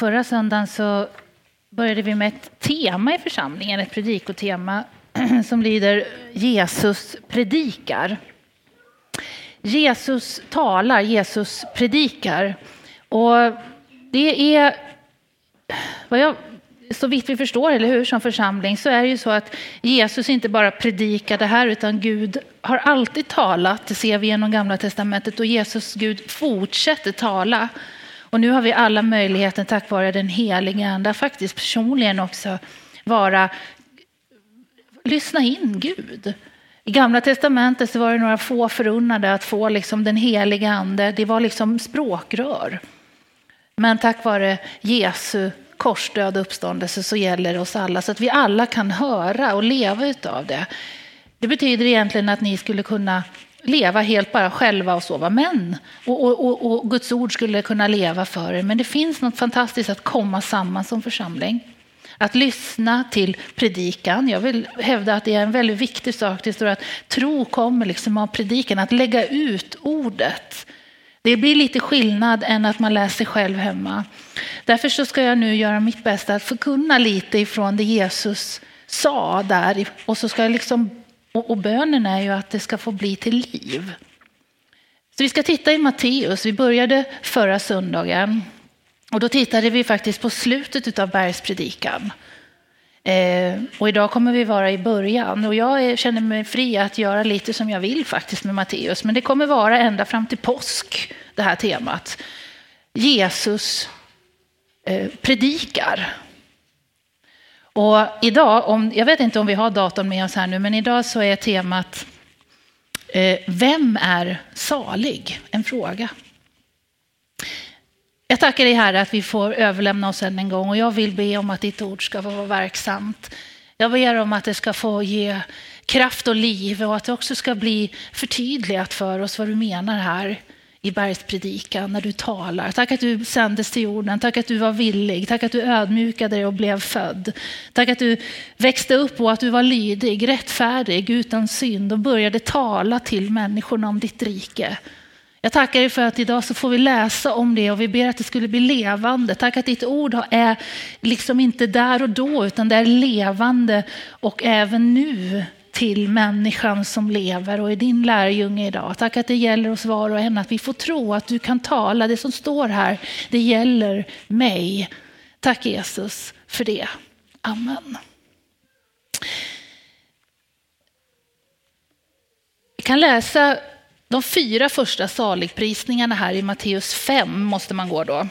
Förra söndagen så började vi med ett tema i församlingen, ett predikotema som lyder Jesus predikar. Jesus talar, Jesus predikar. Och det är, vad jag, så vitt vi förstår, eller hur, som församling, så är det ju så att Jesus inte bara predikar det här, utan Gud har alltid talat. Det ser vi genom Gamla Testamentet och Jesus, Gud, fortsätter tala. Och nu har vi alla möjligheten tack vare den heliga Ande faktiskt personligen också vara, lyssna in Gud. I Gamla Testamentet så var det några få förunnade att få liksom den heliga Ande. Det var liksom språkrör. Men tack vare Jesu korsdöd och uppståndelse så gäller det oss alla så att vi alla kan höra och leva utav det. Det betyder egentligen att ni skulle kunna leva helt bara själva och sova män. Och, och, och, och, Guds ord skulle kunna leva för er. Men det finns något fantastiskt att komma samman som församling. Att lyssna till predikan. Jag vill hävda att det är en väldigt viktig sak. Det står att tro kommer liksom av predikan. Att lägga ut ordet. Det blir lite skillnad än att man läser själv hemma. Därför så ska jag nu göra mitt bästa att förkunna lite ifrån det Jesus sa där. Och så ska jag liksom och, och bönen är ju att det ska få bli till liv. Så vi ska titta i Matteus. Vi började förra söndagen. Och då tittade vi faktiskt på slutet av bergspredikan. Eh, och idag kommer vi vara i början. Och jag är, känner mig fri att göra lite som jag vill faktiskt med Matteus. Men det kommer vara ända fram till påsk, det här temat. Jesus eh, predikar. Och idag, om, jag vet inte om vi har datorn med oss här nu, men idag så är temat eh, Vem är salig? En fråga. Jag tackar dig Herre att vi får överlämna oss än en gång och jag vill be om att ditt ord ska få vara verksamt. Jag ber om att det ska få ge kraft och liv och att det också ska bli förtydligat för oss vad du menar här i bergspredikan när du talar. Tack att du sändes till jorden, tack att du var villig, tack att du ödmjukade dig och blev född. Tack att du växte upp och att du var lydig, rättfärdig, utan synd och började tala till människorna om ditt rike. Jag tackar dig för att idag så får vi läsa om det och vi ber att det skulle bli levande. Tack att ditt ord är liksom inte där och då utan det är levande och även nu till människan som lever och är din lärjunge idag. Tack att det gäller oss var och en, att vi får tro att du kan tala. Det som står här, det gäller mig. Tack Jesus för det. Amen. Vi kan läsa de fyra första saligprisningarna här i Matteus 5 måste man gå då.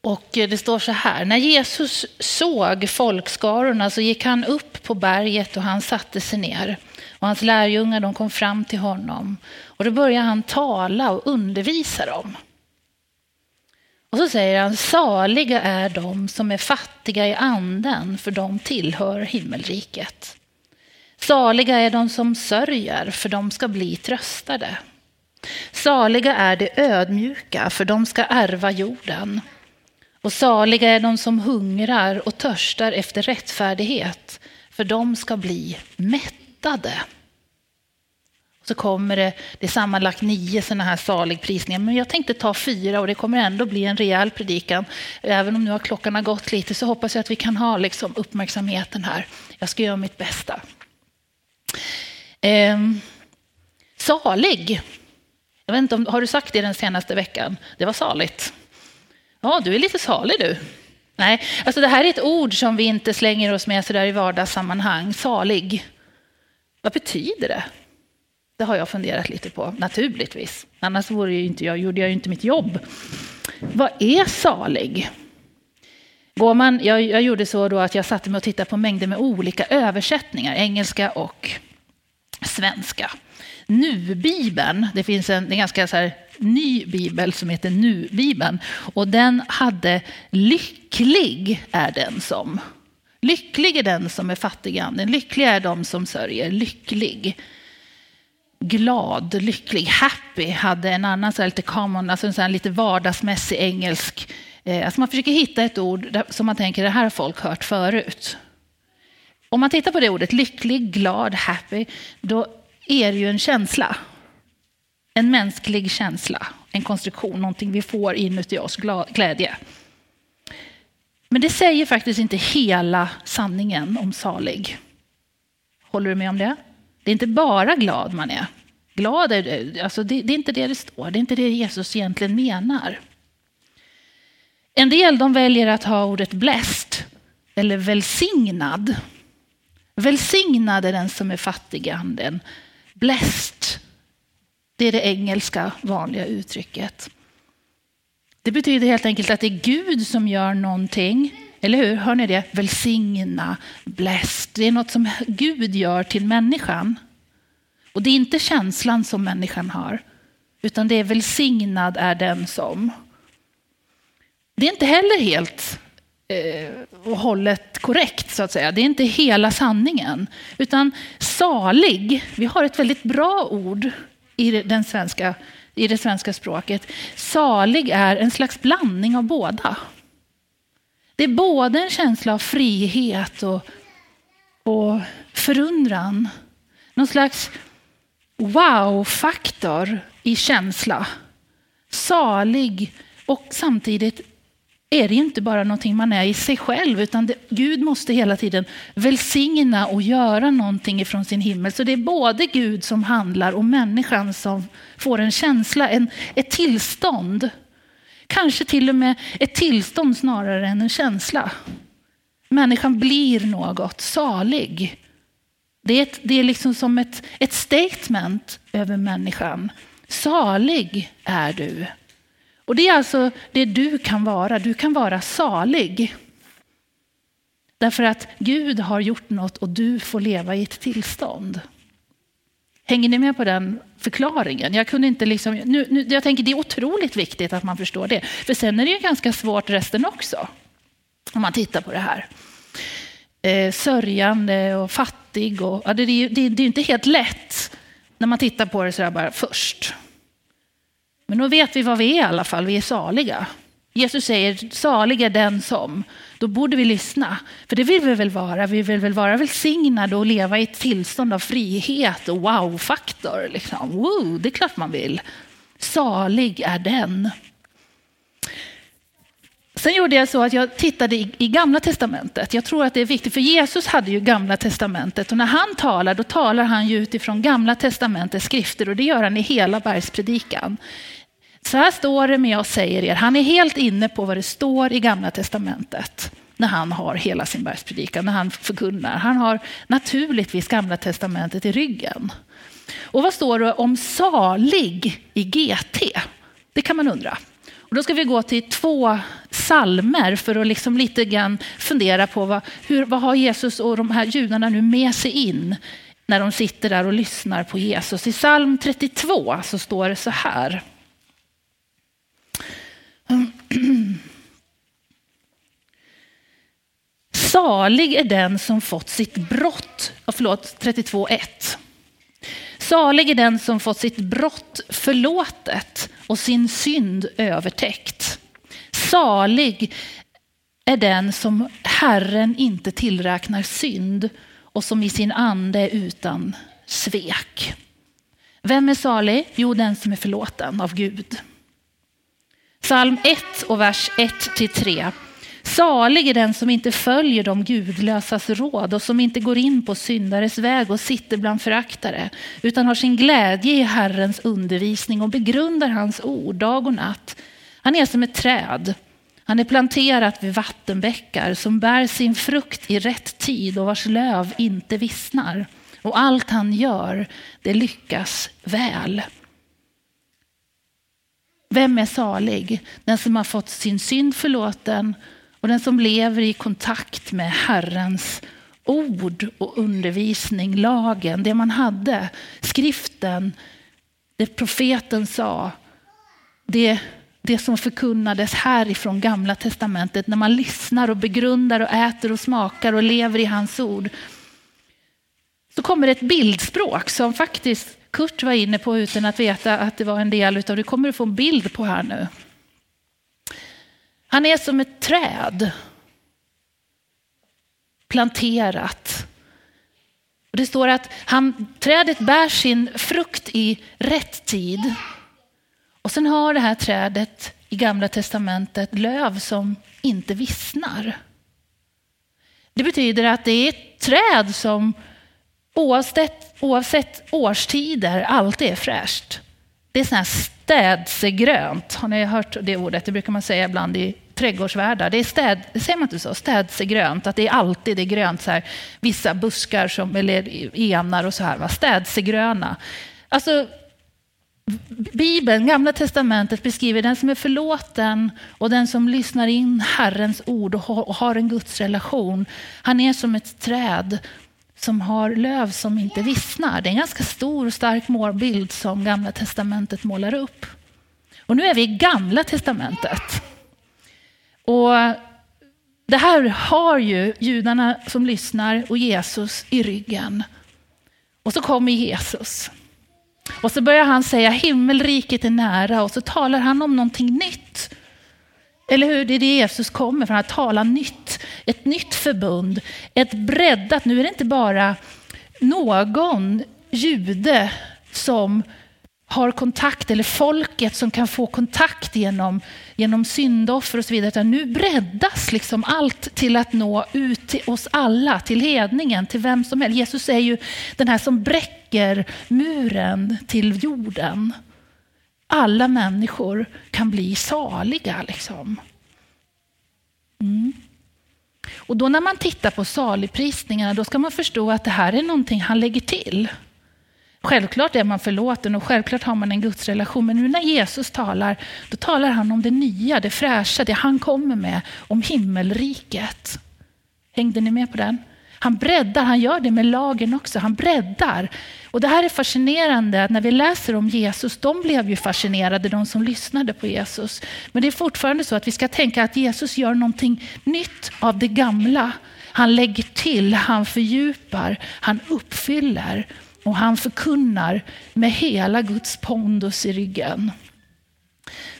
Och eh, det står så här, när Jesus såg folkskarorna så gick han upp på berget och han satte sig ner. Och hans lärjungar de kom fram till honom. Och då började han tala och undervisa dem. Och så säger han, saliga är de som är fattiga i anden, för de tillhör himmelriket. Saliga är de som sörjer, för de ska bli tröstade. Saliga är de ödmjuka, för de ska ärva jorden. Och saliga är de som hungrar och törstar efter rättfärdighet, för de ska bli mättade. Så kommer det, det är sammanlagt nio sådana här saligprisningar, men jag tänkte ta fyra och det kommer ändå bli en rejäl predikan. Även om nu har klockan har gått lite så hoppas jag att vi kan ha liksom uppmärksamheten här. Jag ska göra mitt bästa. Eh, salig. Jag vet inte om, har du sagt det den senaste veckan? Det var saligt. Ja, du är lite salig du. Nej, alltså det här är ett ord som vi inte slänger oss med sådär i vardagssammanhang. Salig. Vad betyder det? Det har jag funderat lite på, naturligtvis. Annars vore ju inte jag, gjorde jag ju inte mitt jobb. Vad är salig? Går man, jag, jag gjorde så då att jag satte mig och tittade på mängder med olika översättningar, engelska och svenska. Nu-bibeln, det finns en, en ganska så här, ny bibel som heter Nu-bibeln. Och den hade lycklig är den som. Lycklig är den som är fattig anden. Lycklig är de som sörjer. Lycklig. Glad, lycklig, happy hade en annan så här lite common, alltså en så här lite vardagsmässig engelsk. Eh, alltså man försöker hitta ett ord som man tänker det här har folk hört förut. Om man tittar på det ordet, lycklig, glad, happy, då är det ju en känsla. En mänsklig känsla, en konstruktion, någonting vi får inuti oss, glädje. Men det säger faktiskt inte hela sanningen om salig. Håller du med om det? Det är inte bara glad man är. Glad är alltså det, det är inte det det står, det är inte det Jesus egentligen menar. En del de väljer att ha ordet blessed eller välsignad. Välsignad är den som är fattig i anden. Blessed, det är det engelska vanliga uttrycket. Det betyder helt enkelt att det är Gud som gör någonting. Eller hur? Hör ni det? Välsigna, blessed. Det är något som Gud gör till människan. Och det är inte känslan som människan har, utan det är välsignad är den som. Det är inte heller helt Eh, och hållet korrekt, så att säga. Det är inte hela sanningen. Utan salig, vi har ett väldigt bra ord i, den svenska, i det svenska språket. Salig är en slags blandning av båda. Det är både en känsla av frihet och, och förundran. Någon slags wow-faktor i känsla. Salig och samtidigt är det inte bara någonting man är i sig själv, utan det, Gud måste hela tiden välsigna och göra någonting ifrån sin himmel. Så det är både Gud som handlar och människan som får en känsla, en, ett tillstånd. Kanske till och med ett tillstånd snarare än en känsla. Människan blir något salig. Det är, ett, det är liksom som ett, ett statement över människan. Salig är du. Och det är alltså det du kan vara. Du kan vara salig. Därför att Gud har gjort något och du får leva i ett tillstånd. Hänger ni med på den förklaringen? Jag, kunde inte liksom, nu, nu, jag tänker det är otroligt viktigt att man förstår det. För sen är det ju ganska svårt resten också. Om man tittar på det här. Eh, sörjande och fattig. Och, ja, det, det, det, det är inte helt lätt när man tittar på det så bara först. Men då vet vi vad vi är i alla fall, vi är saliga. Jesus säger salig är den som. Då borde vi lyssna. För det vill vi väl vara. Vi vill väl vara välsignade och leva i ett tillstånd av frihet och wow-faktor. Liksom. Wow, det är klart man vill. Salig är den. Sen gjorde jag så att jag tittade i, i, Gamla Testamentet. Jag tror att det är viktigt, för Jesus hade ju Gamla Testamentet och när han talar, då talar han ju utifrån Gamla Testamentets skrifter och det gör han i hela bergspredikan. Så här står det, men jag säger er, han är helt inne på vad det står i Gamla Testamentet när han har hela sin bergspredikan, när han förkunnar. Han har naturligtvis Gamla Testamentet i ryggen. Och vad står det om salig i GT? Det kan man undra. Och då ska vi gå till två salmer för att liksom lite grann fundera på vad, hur, vad har Jesus och de här judarna nu med sig in när de sitter där och lyssnar på Jesus. I psalm 32 så står det så här. Salig är den som fått sitt brott, förlåt 32.1. Salig är den som fått sitt brott förlåtet och sin synd övertäckt. Salig är den som Herren inte tillräknar synd och som i sin ande är utan svek. Vem är salig? Jo, den som är förlåten av Gud. Psalm 1 och vers 1-3. Salig är den som inte följer de gudlösas råd och som inte går in på syndares väg och sitter bland föraktare, utan har sin glädje i Herrens undervisning och begrundar hans ord dag och natt. Han är som ett träd. Han är planterat vid vattenbäckar som bär sin frukt i rätt tid och vars löv inte vissnar. Och allt han gör, det lyckas väl. Vem är salig? Den som har fått sin synd förlåten och den som lever i kontakt med Herrens ord och undervisning, lagen, det man hade, skriften, det profeten sa, det, det som förkunnades härifrån gamla testamentet, när man lyssnar och begrundar och äter och smakar och lever i hans ord. Så kommer ett bildspråk som faktiskt Kurt var inne på utan att veta att det var en del utav det. kommer du få en bild på här nu. Han är som ett träd. Planterat. Och det står att han, trädet bär sin frukt i rätt tid. Och sen har det här trädet i Gamla testamentet löv som inte vissnar. Det betyder att det är ett träd som oavsett, oavsett årstider alltid är fräscht. Det är sånt här städsegrönt. Har ni hört det ordet? Det brukar man säga ibland i trädgårdsvärldar. Det är städ, säger man inte så? Städsegrönt, att det är alltid är grönt. Så här, vissa buskar som, eller enar och så här. Va? Städsegröna. Alltså, Bibeln, Gamla testamentet beskriver den som är förlåten och den som lyssnar in Herrens ord och har en Guds relation. Han är som ett träd som har löv som inte vissnar. Det är en ganska stor och stark målbild som Gamla testamentet målar upp. Och nu är vi i Gamla testamentet. Och det här har ju judarna som lyssnar och Jesus i ryggen. Och så kommer Jesus. Och så börjar han säga himmelriket är nära och så talar han om någonting nytt. Eller hur? Det är det Jesus kommer från, att tala nytt. Ett nytt förbund, ett breddat, nu är det inte bara någon jude som har kontakt, eller folket som kan få kontakt genom, genom syndoffer och så vidare. Utan nu breddas liksom allt till att nå ut till oss alla, till hedningen, till vem som helst. Jesus är ju den här som bräcker muren till jorden. Alla människor kan bli saliga. Liksom. Mm. Och då när man tittar på saligprisningarna, då ska man förstå att det här är någonting han lägger till. Självklart är man förlåten och självklart har man en gudsrelation. Men nu när Jesus talar, då talar han om det nya, det fräscha, det han kommer med, om himmelriket. Hängde ni med på den? Han breddar, han gör det med lagen också. Han breddar. Och det här är fascinerande, när vi läser om Jesus, de blev ju fascinerade, de som lyssnade på Jesus. Men det är fortfarande så att vi ska tänka att Jesus gör någonting nytt av det gamla. Han lägger till, han fördjupar, han uppfyller. Och han förkunnar med hela Guds pondus i ryggen.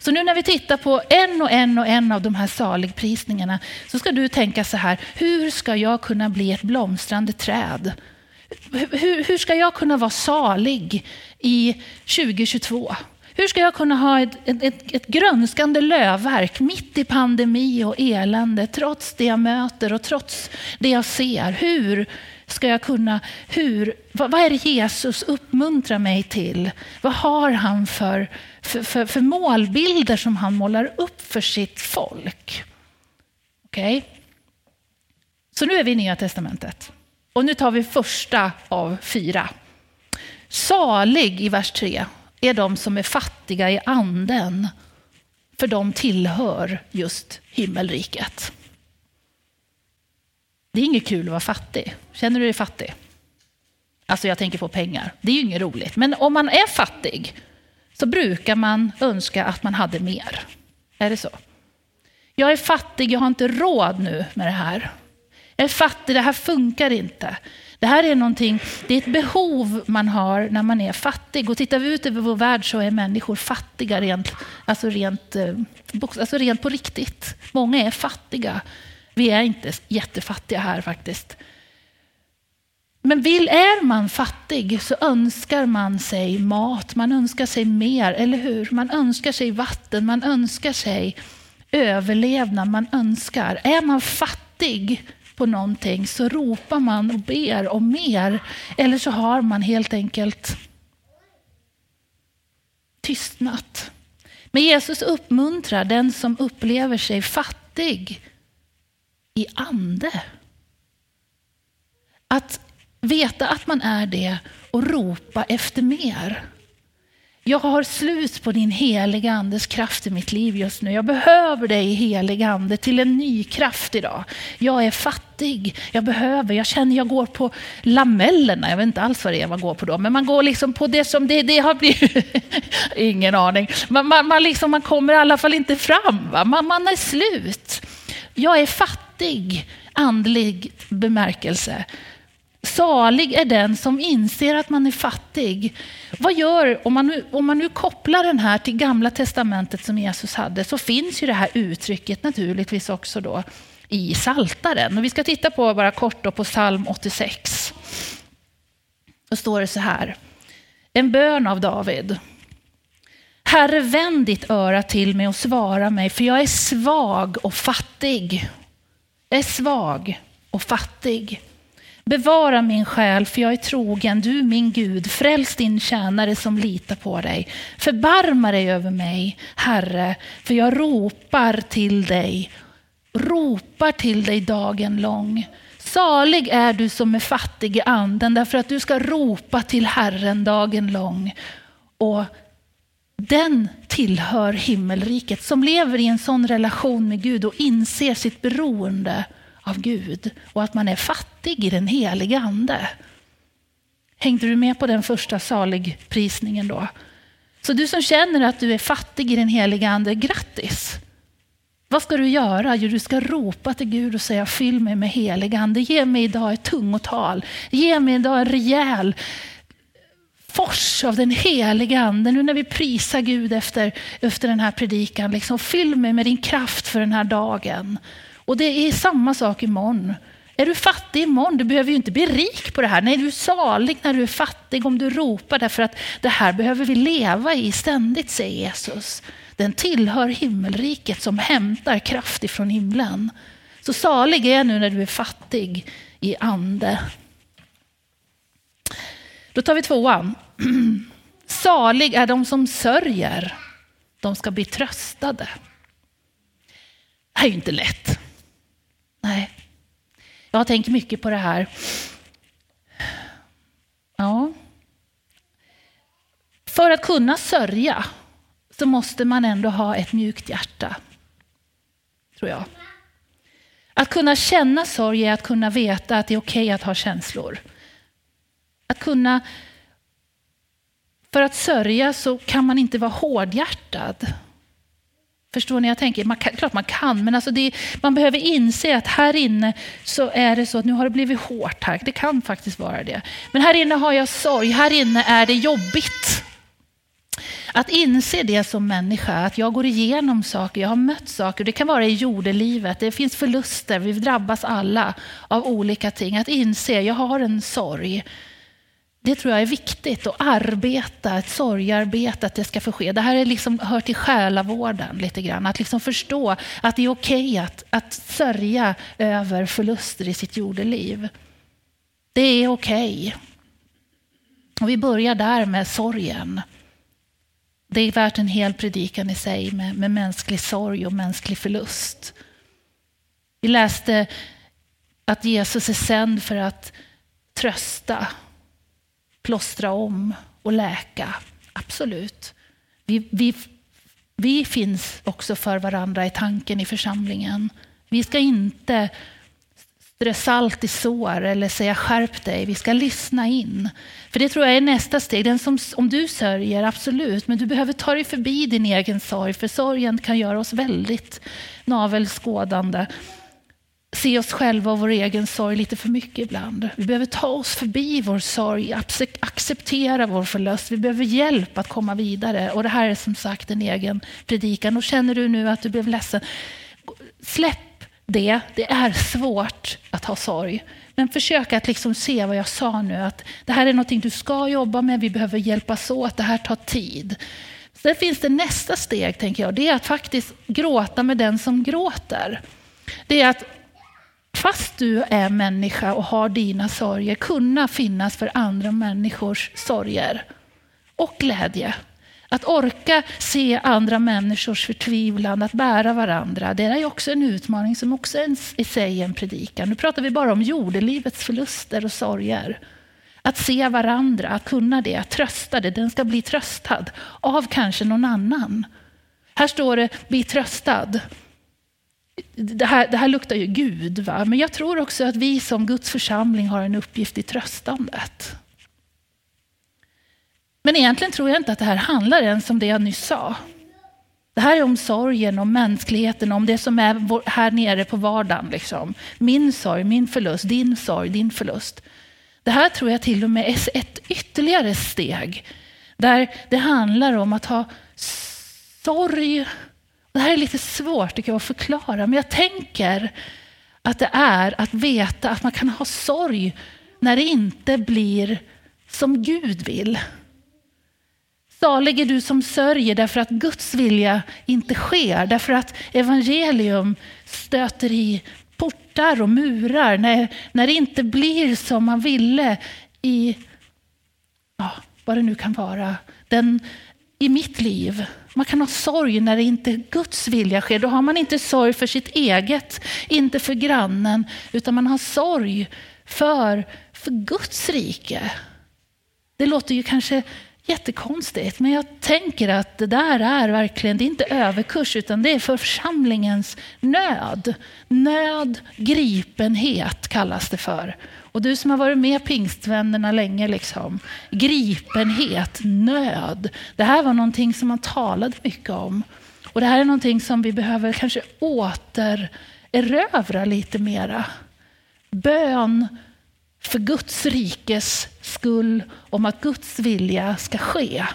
Så nu när vi tittar på en och en och en av de här saligprisningarna så ska du tänka så här, hur ska jag kunna bli ett blomstrande träd? Hur, hur ska jag kunna vara salig i 2022? Hur ska jag kunna ha ett, ett, ett grönskande lövverk mitt i pandemi och elände, trots det jag möter och trots det jag ser? Hur ska jag kunna, hur, vad, vad är det Jesus uppmuntrar mig till? Vad har han för, för, för, för målbilder som han målar upp för sitt folk? Okej? Okay? Så nu är vi i Nya Testamentet. Och nu tar vi första av fyra. Salig i vers 3 är de som är fattiga i anden, för de tillhör just himmelriket. Det är inget kul att vara fattig. Känner du dig fattig? Alltså jag tänker på pengar. Det är ju inget roligt. Men om man är fattig så brukar man önska att man hade mer. Är det så? Jag är fattig, jag har inte råd nu med det här. Jag är fattig, det här funkar inte. Det här är någonting, det är ett behov man har när man är fattig. Och tittar vi ut över vår värld så är människor fattiga rent, alltså rent, eh, alltså rent på riktigt. Många är fattiga. Vi är inte jättefattiga här faktiskt. Men vill, är man fattig så önskar man sig mat, man önskar sig mer, eller hur? Man önskar sig vatten, man önskar sig överlevnad, man önskar. Är man fattig på någonting så ropar man och ber om mer. Eller så har man helt enkelt tystnat. Men Jesus uppmuntrar den som upplever sig fattig i ande. Att veta att man är det och ropa efter mer. Jag har slut på din heliga andes kraft i mitt liv just nu. Jag behöver dig heliga ande till en ny kraft idag. Jag är fattig, jag behöver, jag känner jag går på lamellerna. Jag vet inte alls vad det är man går på då, men man går liksom på det som det, det har blivit. Ingen aning. Man, man, man, liksom, man kommer i alla fall inte fram, va? Man, man är slut. Jag är fattig, Fattig, andlig bemärkelse. Salig är den som inser att man är fattig. Vad gör, om man, nu, om man nu kopplar den här till gamla testamentet som Jesus hade, så finns ju det här uttrycket naturligtvis också då i Saltaren. Och vi ska titta på bara kort då på psalm 86. Då står det så här. En bön av David. Herre, vänd ditt öra till mig och svara mig, för jag är svag och fattig. Jag är svag och fattig. Bevara min själ, för jag är trogen, du min Gud. Fräls din tjänare som litar på dig. Förbarma dig över mig, Herre, för jag ropar till dig. Ropar till dig dagen lång. Salig är du som är fattig i anden, därför att du ska ropa till Herren dagen lång. Och den tillhör himmelriket, som lever i en sån relation med Gud och inser sitt beroende av Gud och att man är fattig i den heliga ande. Hängde du med på den första saligprisningen då? Så du som känner att du är fattig i den heliga ande, grattis! Vad ska du göra? Jo, du ska ropa till Gud och säga fyll mig med helig ande. Ge mig idag ett tungotal. Ge mig idag en rejäl fors av den heliga ande. Nu när vi prisar Gud efter, efter den här predikan, liksom, fyll mig med din kraft för den här dagen. Och det är samma sak imorgon. Är du fattig imorgon, du behöver ju inte bli rik på det här. Nej, du är salig när du är fattig om du ropar därför att det här behöver vi leva i ständigt, säger Jesus. Den tillhör himmelriket som hämtar kraft ifrån himlen. Så salig är jag nu när du är fattig i ande. Då tar vi tvåan. Salig är de som sörjer. De ska bli tröstade. Det här är ju inte lätt. Nej. Jag har tänkt mycket på det här. Ja. För att kunna sörja så måste man ändå ha ett mjukt hjärta. Tror jag. Att kunna känna sorg är att kunna veta att det är okej okay att ha känslor. Att kunna... För att sörja så kan man inte vara hårdhjärtad. Förstår ni? Jag tänker, man kan, klart man kan, men alltså det, man behöver inse att här inne så är det så att nu har det blivit hårt här. Det kan faktiskt vara det. Men här inne har jag sorg, här inne är det jobbigt. Att inse det som människa, att jag går igenom saker, jag har mött saker. Det kan vara i jordelivet, det finns förluster, vi drabbas alla av olika ting. Att inse, jag har en sorg. Det tror jag är viktigt att arbeta, ett sorgarbete, att det ska få ske. Det här är liksom, hör till själavården lite grann. Att liksom förstå att det är okej okay att, att sörja över förluster i sitt jordeliv. Det är okej. Okay. Och vi börjar där med sorgen. Det är värt en hel predikan i sig med, med mänsklig sorg och mänsklig förlust. Vi läste att Jesus är sänd för att trösta, plåstra om och läka. Absolut. Vi, vi, vi finns också för varandra i tanken i församlingen. Vi ska inte strö salt i sår eller säga skärp dig. Vi ska lyssna in. För det tror jag är nästa steg. Den som, om du sörjer, absolut, men du behöver ta dig förbi din egen sorg, för sorgen kan göra oss väldigt navelskådande. Se oss själva och vår egen sorg lite för mycket ibland. Vi behöver ta oss förbi vår sorg, acceptera vår förlust. Vi behöver hjälp att komma vidare. Och det här är som sagt en egen predikan. Och känner du nu att du blev ledsen, släpp det. Det är svårt att ha sorg. Men försök att liksom se vad jag sa nu, att det här är någonting du ska jobba med, vi behöver hjälpas åt, det här tar tid. Sen finns det nästa steg, tänker jag, det är att faktiskt gråta med den som gråter. Det är att fast du är människa och har dina sorger, kunna finnas för andra människors sorger och glädje. Att orka se andra människors förtvivlan, att bära varandra, det är också en utmaning som också är i sig en predikan. Nu pratar vi bara om jordelivets förluster och sorger. Att se varandra, att kunna det, att trösta det, den ska bli tröstad av kanske någon annan. Här står det, bli tröstad. Det här, det här luktar ju Gud, va? men jag tror också att vi som Guds församling har en uppgift i tröstandet. Men egentligen tror jag inte att det här handlar ens om det jag nyss sa. Det här är om sorgen, om mänskligheten, om det som är här nere på vardagen. Liksom. Min sorg, min förlust, din sorg, din förlust. Det här tror jag till och med är ett ytterligare steg. Där det handlar om att ha sorg. Det här är lite svårt tycker jag, att förklara, men jag tänker att det är att veta att man kan ha sorg när det inte blir som Gud vill. Salig är du som sörjer därför att Guds vilja inte sker, därför att evangelium stöter i portar och murar, när, när det inte blir som man ville i, ja, vad det nu kan vara, den, i mitt liv. Man kan ha sorg när det inte Guds vilja sker. Då har man inte sorg för sitt eget, inte för grannen, utan man har sorg för, för Guds rike. Det låter ju kanske jättekonstigt, men jag tänker att det där är verkligen, det är inte överkurs, utan det är för församlingens nöd. Nöd, gripenhet kallas det för. Och du som har varit med pingstvännerna länge, liksom, gripenhet, nöd. Det här var någonting som man talade mycket om. Och det här är någonting som vi behöver kanske återerövra lite mera. Bön för Guds rikes skull, om att Guds vilja ska ske.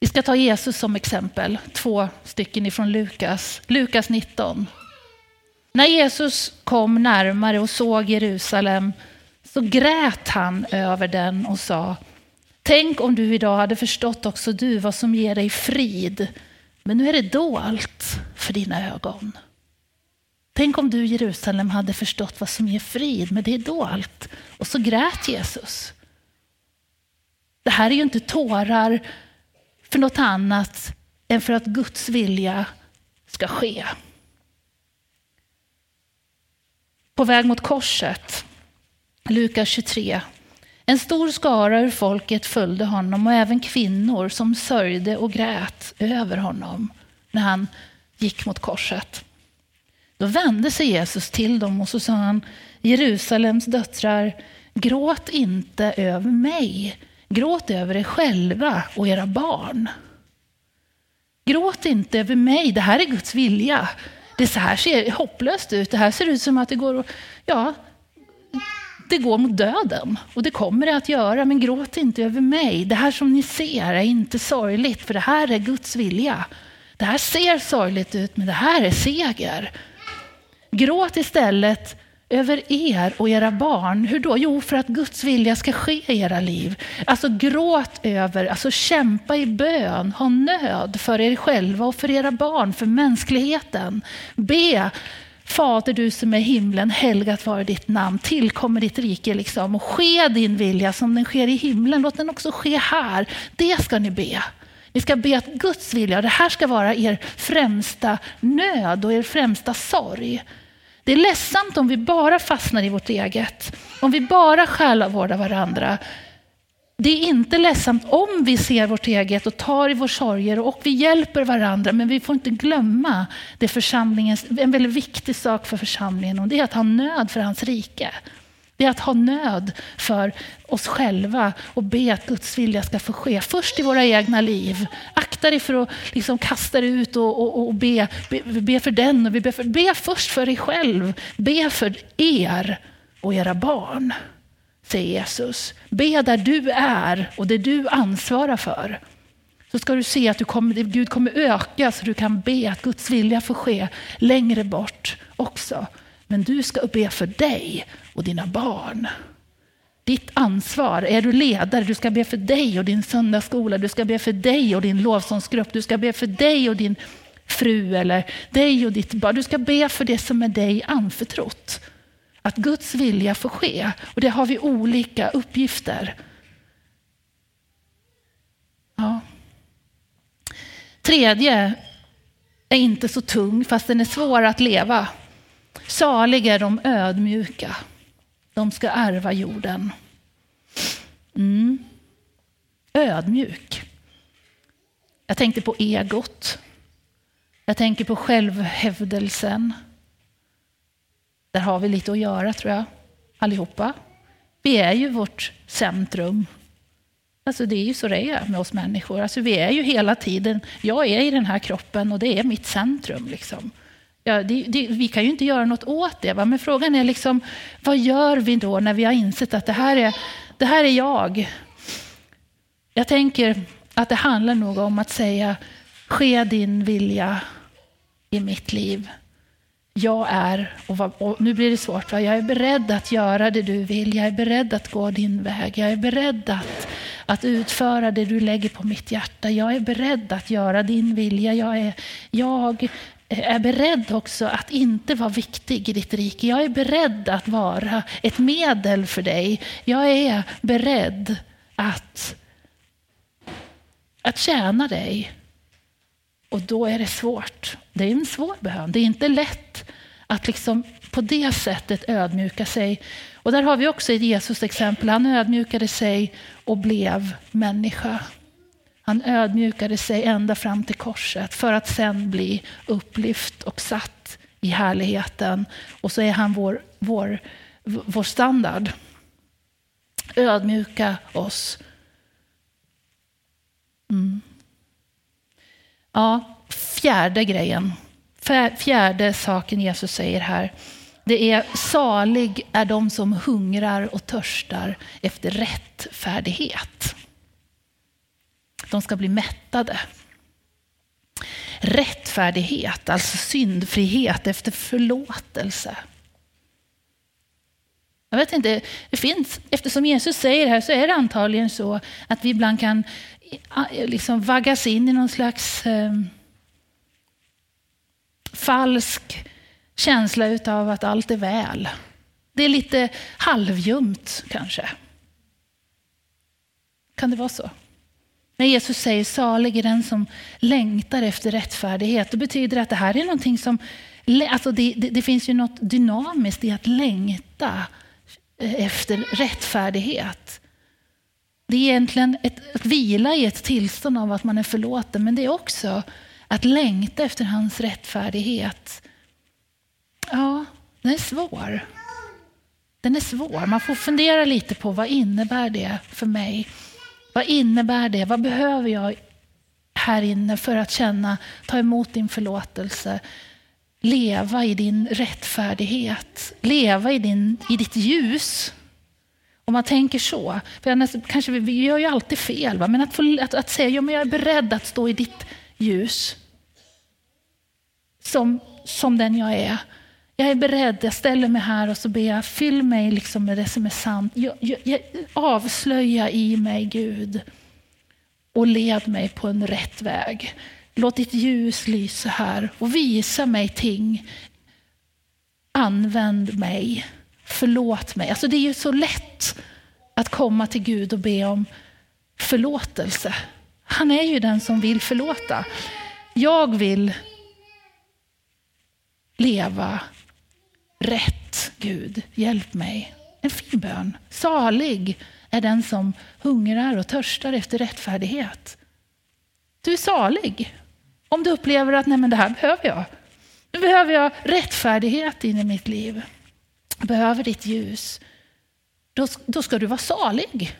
Vi ska ta Jesus som exempel, två stycken ifrån Lukas. Lukas 19. När Jesus kom närmare och såg Jerusalem så grät han över den och sa Tänk om du idag hade förstått också du vad som ger dig frid. Men nu är det dolt för dina ögon. Tänk om du Jerusalem hade förstått vad som ger frid, men det är dolt. Och så grät Jesus. Det här är ju inte tårar för något annat än för att Guds vilja ska ske. På väg mot korset, Lukas 23. En stor skara ur folket följde honom och även kvinnor som sörjde och grät över honom när han gick mot korset. Då vände sig Jesus till dem och så sa han, Jerusalems döttrar, gråt inte över mig, gråt över er själva och era barn. Gråt inte över mig, det här är Guds vilja. Det så här ser hopplöst ut, det här ser ut som att det går, ja, det går mot döden. Och det kommer det att göra, men gråt inte över mig. Det här som ni ser är inte sorgligt, för det här är Guds vilja. Det här ser sorgligt ut, men det här är seger. Gråt istället över er och era barn. Hur då? Jo, för att Guds vilja ska ske i era liv. Alltså gråt över, alltså kämpa i bön, ha nöd för er själva och för era barn, för mänskligheten. Be Fader du som är himlen, helgat vare ditt namn, tillkommer ditt rike liksom och ske din vilja som den sker i himlen. Låt den också ske här. Det ska ni be. Ni ska be att Guds vilja, det här ska vara er främsta nöd och er främsta sorg. Det är ledsamt om vi bara fastnar i vårt eget, om vi bara själavårdar varandra. Det är inte ledsamt om vi ser vårt eget och tar i våra sorger och vi hjälper varandra, men vi får inte glömma det församlingens, en väldigt viktig sak för församlingen och det är att ha nöd för hans rike. Det är att ha nöd för oss själva och be att Guds vilja ska få ske. Först i våra egna liv. Akta dig för att liksom kasta dig ut och, och, och be, be, be, för den. Och be, för, be först för dig själv. Be för er och era barn, säger Jesus. Be där du är och det du ansvarar för. Så ska du se att du kommer, Gud kommer öka så du kan be att Guds vilja får ske längre bort också. Men du ska be för dig och dina barn. Ditt ansvar, är du ledare, du ska be för dig och din söndagsskola, du ska be för dig och din lovsångsgrupp, du ska be för dig och din fru eller dig och ditt barn. Du ska be för det som är dig anförtrott. Att Guds vilja får ske. Och det har vi olika uppgifter. Ja. Tredje är inte så tung fast den är svår att leva. Saliga är de ödmjuka. De ska ärva jorden. Mm. Ödmjuk. Jag tänkte på egot. Jag tänker på självhävdelsen. Där har vi lite att göra tror jag, allihopa. Vi är ju vårt centrum. Alltså det är ju så det är med oss människor. Alltså vi är ju hela tiden, jag är i den här kroppen och det är mitt centrum. Liksom. Ja, det, det, vi kan ju inte göra något åt det. Va? Men frågan är liksom, vad gör vi då när vi har insett att det här är, det här är jag? Jag tänker att det handlar nog om att säga, ske din vilja i mitt liv. jag är, och, och, nu blir det svårt, va? jag är beredd att göra det du vill, jag är beredd att gå din väg, jag är beredd att, att utföra det du lägger på mitt hjärta, jag är beredd att göra din vilja, jag är, jag är beredd också att inte vara viktig i ditt rike. Jag är beredd att vara ett medel för dig. Jag är beredd att, att tjäna dig. Och då är det svårt. Det är en svår bön. Det är inte lätt att liksom på det sättet ödmjuka sig. Och där har vi också ett Jesus exempel. Han ödmjukade sig och blev människa. Han ödmjukade sig ända fram till korset för att sen bli upplyft och satt i härligheten. Och så är han vår, vår, vår standard. Ödmjuka oss. Mm. Ja, fjärde grejen. Fjärde saken Jesus säger här. Det är salig är de som hungrar och törstar efter rättfärdighet. De ska bli mättade. Rättfärdighet, alltså syndfrihet efter förlåtelse. Jag vet inte, det finns, eftersom Jesus säger det här så är det antagligen så att vi ibland kan eh, liksom vaggas in i någon slags eh, falsk känsla av att allt är väl. Det är lite halvljumt kanske. Kan det vara så? När Jesus säger salig är den som längtar efter rättfärdighet, då betyder det att det här är någonting som, alltså det, det, det finns ju något dynamiskt i att längta efter rättfärdighet. Det är egentligen ett, att vila i ett tillstånd av att man är förlåten, men det är också att längta efter hans rättfärdighet. Ja, den är svår. Den är svår. Man får fundera lite på vad innebär det för mig? Vad innebär det? Vad behöver jag här inne för att känna, ta emot din förlåtelse? Leva i din rättfärdighet, leva i, din, i ditt ljus. Om man tänker så. För annars, kanske vi, vi gör ju alltid fel, va? men att, få, att, att säga ja, men jag är beredd att stå i ditt ljus. Som, som den jag är. Jag är beredd, jag ställer mig här och så ber jag, fyll mig liksom med det som är sant. Jag, jag, jag, avslöja i mig Gud och led mig på en rätt väg. Låt ditt ljus lysa här och visa mig ting. Använd mig, förlåt mig. Alltså det är ju så lätt att komma till Gud och be om förlåtelse. Han är ju den som vill förlåta. Jag vill leva rätt. Gud, hjälp mig. En fin bön. Salig är den som hungrar och törstar efter rättfärdighet. Du är salig om du upplever att Nej, men det här behöver jag. Nu behöver jag rättfärdighet in i mitt liv. Jag behöver ditt ljus. Då, då ska du vara salig.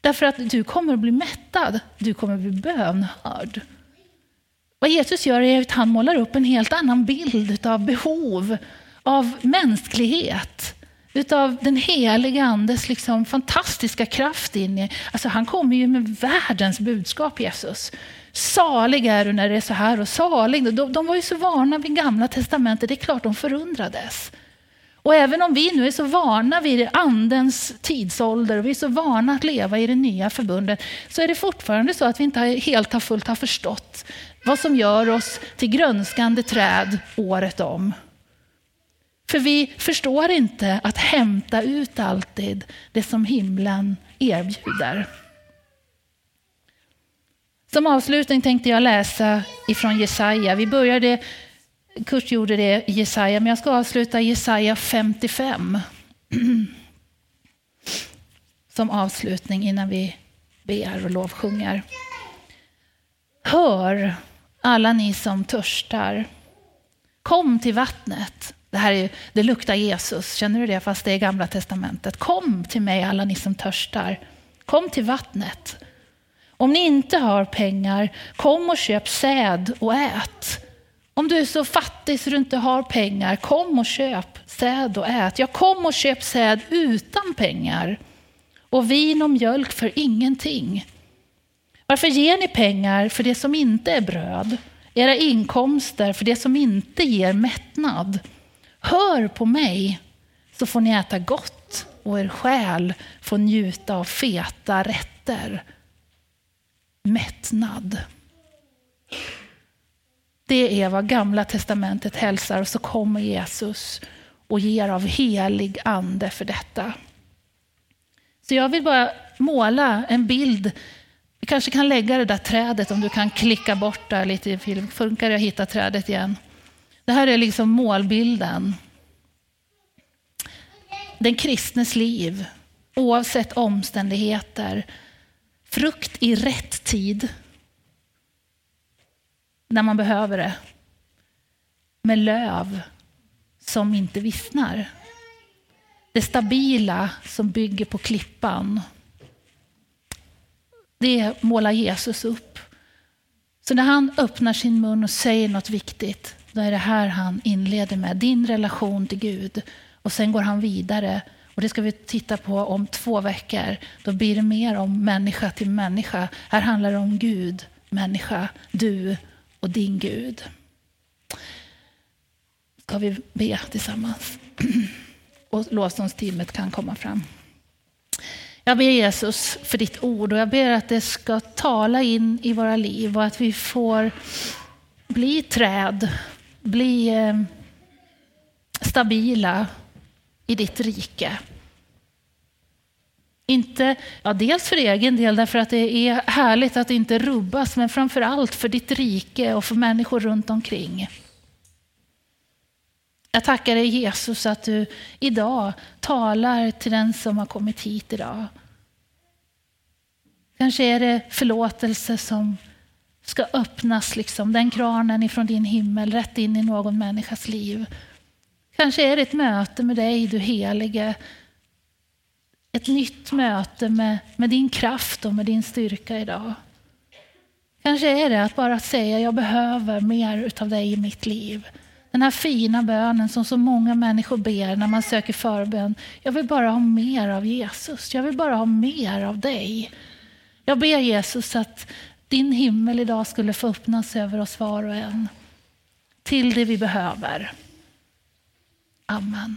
Därför att du kommer att bli mättad. Du kommer att bli bönhörd. Vad Jesus gör är att han målar upp en helt annan bild av behov av mänsklighet, utav den heliga andes liksom fantastiska kraft in i. Alltså han kommer ju med världens budskap, Jesus. Salig är du när det är så här och salig. De, de var ju så vana vid gamla testamentet, det är klart de förundrades. Och även om vi nu är så vana vid andens tidsålder och vi är så vana att leva i det nya förbundet så är det fortfarande så att vi inte helt har fullt har förstått vad som gör oss till grönskande träd året om. För vi förstår inte att hämta ut alltid det som himlen erbjuder. Som avslutning tänkte jag läsa ifrån Jesaja. Vi började, Kurt gjorde det i Jesaja, men jag ska avsluta Jesaja 55. Som avslutning innan vi ber och lovsjunger. Hör alla ni som törstar. Kom till vattnet. Det, här är, det luktar Jesus, känner du det? Fast det är gamla testamentet. Kom till mig alla ni som törstar. Kom till vattnet. Om ni inte har pengar, kom och köp säd och ät. Om du är så fattig så du inte har pengar, kom och köp säd och ät. Ja, kom och köp säd utan pengar och vin och mjölk för ingenting. Varför ger ni pengar för det som inte är bröd era inkomster för det som inte ger mättnad. Hör på mig så får ni äta gott och er själ får njuta av feta rätter. Mättnad. Det är vad Gamla testamentet hälsar och så kommer Jesus och ger av helig ande för detta. Så jag vill bara måla en bild. Vi kanske kan lägga det där trädet om du kan klicka bort där lite i film. Funkar det att hitta trädet igen? Det här är liksom målbilden. Den kristnes liv, oavsett omständigheter. Frukt i rätt tid. När man behöver det. Med löv som inte vissnar. Det stabila som bygger på klippan. Det målar Jesus upp. Så när han öppnar sin mun och säger något viktigt, då är det här han inleder med. Din relation till Gud. Och sen går han vidare. Och det ska vi titta på om två veckor. Då blir det mer om människa till människa. Här handlar det om Gud, människa, du och din Gud. Ska vi be tillsammans? och lovsångsteamet kan komma fram. Jag ber Jesus för ditt ord och jag ber att det ska tala in i våra liv och att vi får bli träd, bli eh, stabila i ditt rike. Inte, ja, dels för egen del, därför att det är härligt att inte rubbas, men framför allt för ditt rike och för människor runt omkring. Jag tackar dig Jesus att du idag talar till den som har kommit hit idag. Kanske är det förlåtelse som ska öppnas, liksom, den kranen ifrån din himmel rätt in i någon människas liv. Kanske är det ett möte med dig, du helige. Ett nytt möte med, med din kraft och med din styrka idag. Kanske är det att bara säga, jag behöver mer av dig i mitt liv. Den här fina bönen som så många människor ber när man söker förbön. Jag vill bara ha mer av Jesus. Jag vill bara ha mer av dig. Jag ber Jesus att din himmel idag skulle få öppnas över oss var och en. Till det vi behöver. Amen.